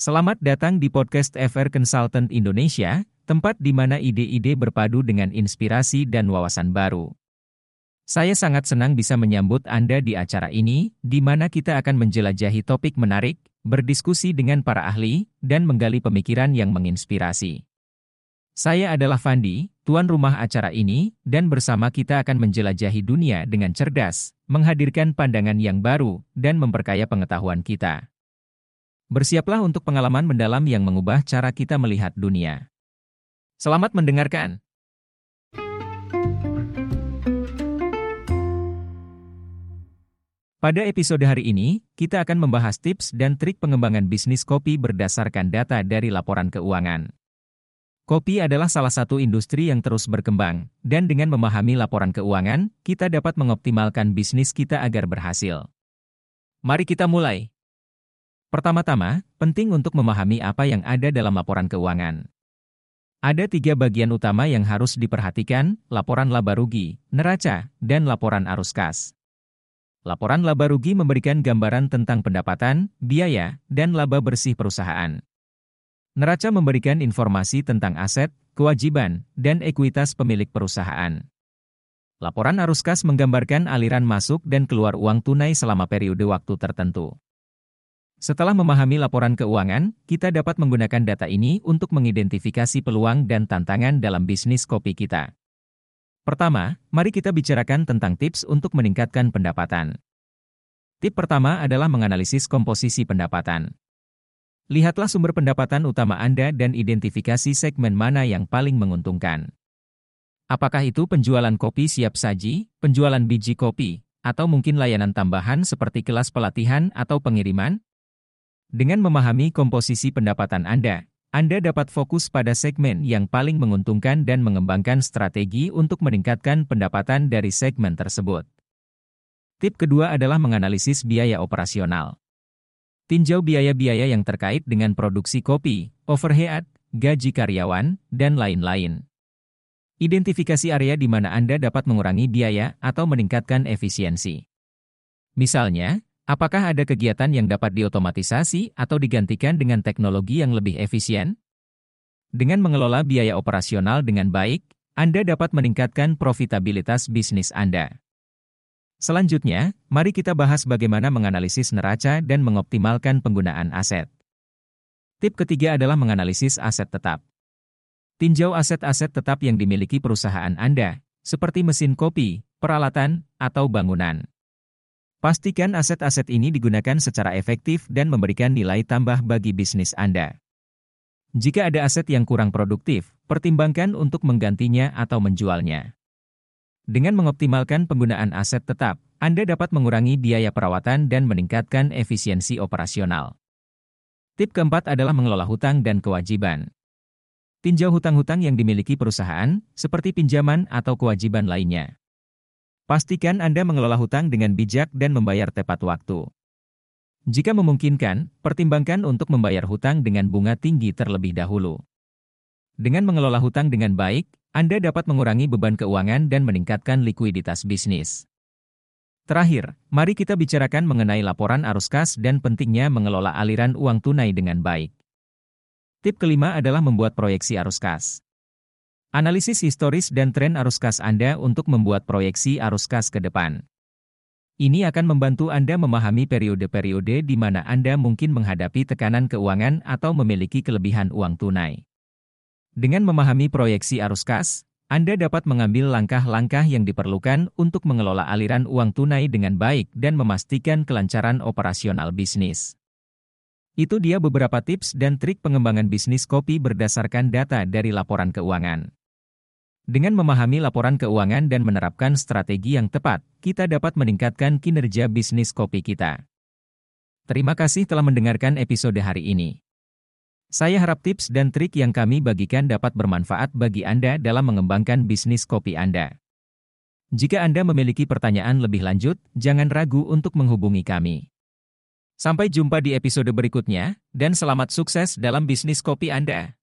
Selamat datang di podcast FR Consultant Indonesia, tempat di mana ide-ide berpadu dengan inspirasi dan wawasan baru. Saya sangat senang bisa menyambut Anda di acara ini, di mana kita akan menjelajahi topik menarik, berdiskusi dengan para ahli, dan menggali pemikiran yang menginspirasi. Saya adalah Fandi, tuan rumah acara ini, dan bersama kita akan menjelajahi dunia dengan cerdas, menghadirkan pandangan yang baru, dan memperkaya pengetahuan kita. Bersiaplah untuk pengalaman mendalam yang mengubah cara kita melihat dunia. Selamat mendengarkan. Pada episode hari ini, kita akan membahas tips dan trik pengembangan bisnis kopi berdasarkan data dari laporan keuangan. Kopi adalah salah satu industri yang terus berkembang, dan dengan memahami laporan keuangan, kita dapat mengoptimalkan bisnis kita agar berhasil. Mari kita mulai. Pertama-tama, penting untuk memahami apa yang ada dalam laporan keuangan. Ada tiga bagian utama yang harus diperhatikan, laporan laba rugi, neraca, dan laporan arus kas. Laporan laba rugi memberikan gambaran tentang pendapatan, biaya, dan laba bersih perusahaan. Neraca memberikan informasi tentang aset, kewajiban, dan ekuitas pemilik perusahaan. Laporan arus kas menggambarkan aliran masuk dan keluar uang tunai selama periode waktu tertentu. Setelah memahami laporan keuangan, kita dapat menggunakan data ini untuk mengidentifikasi peluang dan tantangan dalam bisnis kopi kita. Pertama, mari kita bicarakan tentang tips untuk meningkatkan pendapatan. Tip pertama adalah menganalisis komposisi pendapatan. Lihatlah sumber pendapatan utama Anda dan identifikasi segmen mana yang paling menguntungkan. Apakah itu penjualan kopi siap saji, penjualan biji kopi, atau mungkin layanan tambahan seperti kelas pelatihan atau pengiriman? Dengan memahami komposisi pendapatan Anda, Anda dapat fokus pada segmen yang paling menguntungkan dan mengembangkan strategi untuk meningkatkan pendapatan dari segmen tersebut. Tip kedua adalah menganalisis biaya operasional. Tinjau biaya-biaya yang terkait dengan produksi kopi, overhead, gaji karyawan, dan lain-lain. Identifikasi area di mana Anda dapat mengurangi biaya atau meningkatkan efisiensi. Misalnya, Apakah ada kegiatan yang dapat diotomatisasi atau digantikan dengan teknologi yang lebih efisien? Dengan mengelola biaya operasional dengan baik, Anda dapat meningkatkan profitabilitas bisnis Anda. Selanjutnya, mari kita bahas bagaimana menganalisis neraca dan mengoptimalkan penggunaan aset. Tip ketiga adalah menganalisis aset tetap. Tinjau aset-aset tetap yang dimiliki perusahaan Anda, seperti mesin kopi, peralatan, atau bangunan. Pastikan aset-aset ini digunakan secara efektif dan memberikan nilai tambah bagi bisnis Anda. Jika ada aset yang kurang produktif, pertimbangkan untuk menggantinya atau menjualnya. Dengan mengoptimalkan penggunaan aset tetap, Anda dapat mengurangi biaya perawatan dan meningkatkan efisiensi operasional. Tip keempat adalah mengelola hutang dan kewajiban. Tinjau hutang-hutang yang dimiliki perusahaan, seperti pinjaman atau kewajiban lainnya. Pastikan Anda mengelola hutang dengan bijak dan membayar tepat waktu. Jika memungkinkan, pertimbangkan untuk membayar hutang dengan bunga tinggi terlebih dahulu. Dengan mengelola hutang dengan baik, Anda dapat mengurangi beban keuangan dan meningkatkan likuiditas bisnis. Terakhir, mari kita bicarakan mengenai laporan arus kas dan pentingnya mengelola aliran uang tunai dengan baik. Tip kelima adalah membuat proyeksi arus kas. Analisis historis dan tren arus kas Anda untuk membuat proyeksi arus kas ke depan. Ini akan membantu Anda memahami periode-periode di mana Anda mungkin menghadapi tekanan keuangan atau memiliki kelebihan uang tunai. Dengan memahami proyeksi arus kas, Anda dapat mengambil langkah-langkah yang diperlukan untuk mengelola aliran uang tunai dengan baik dan memastikan kelancaran operasional bisnis. Itu dia beberapa tips dan trik pengembangan bisnis kopi berdasarkan data dari laporan keuangan. Dengan memahami laporan keuangan dan menerapkan strategi yang tepat, kita dapat meningkatkan kinerja bisnis kopi kita. Terima kasih telah mendengarkan episode hari ini. Saya harap tips dan trik yang kami bagikan dapat bermanfaat bagi Anda dalam mengembangkan bisnis kopi Anda. Jika Anda memiliki pertanyaan lebih lanjut, jangan ragu untuk menghubungi kami. Sampai jumpa di episode berikutnya, dan selamat sukses dalam bisnis kopi Anda.